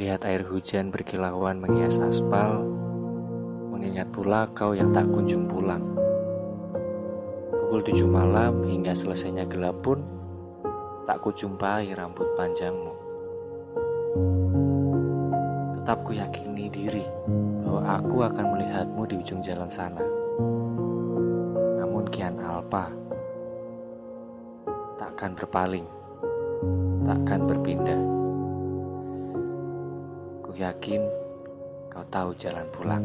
Melihat air hujan berkilauan menghias aspal, mengingat pula kau yang tak kunjung pulang. Pukul tujuh malam hingga selesainya gelap pun, tak kujumpai rambut panjangmu. Tetap ku yakini diri bahwa aku akan melihatmu di ujung jalan sana. Namun kian alpa, takkan berpaling, takkan berpindah. Yakin kau tahu jalan pulang.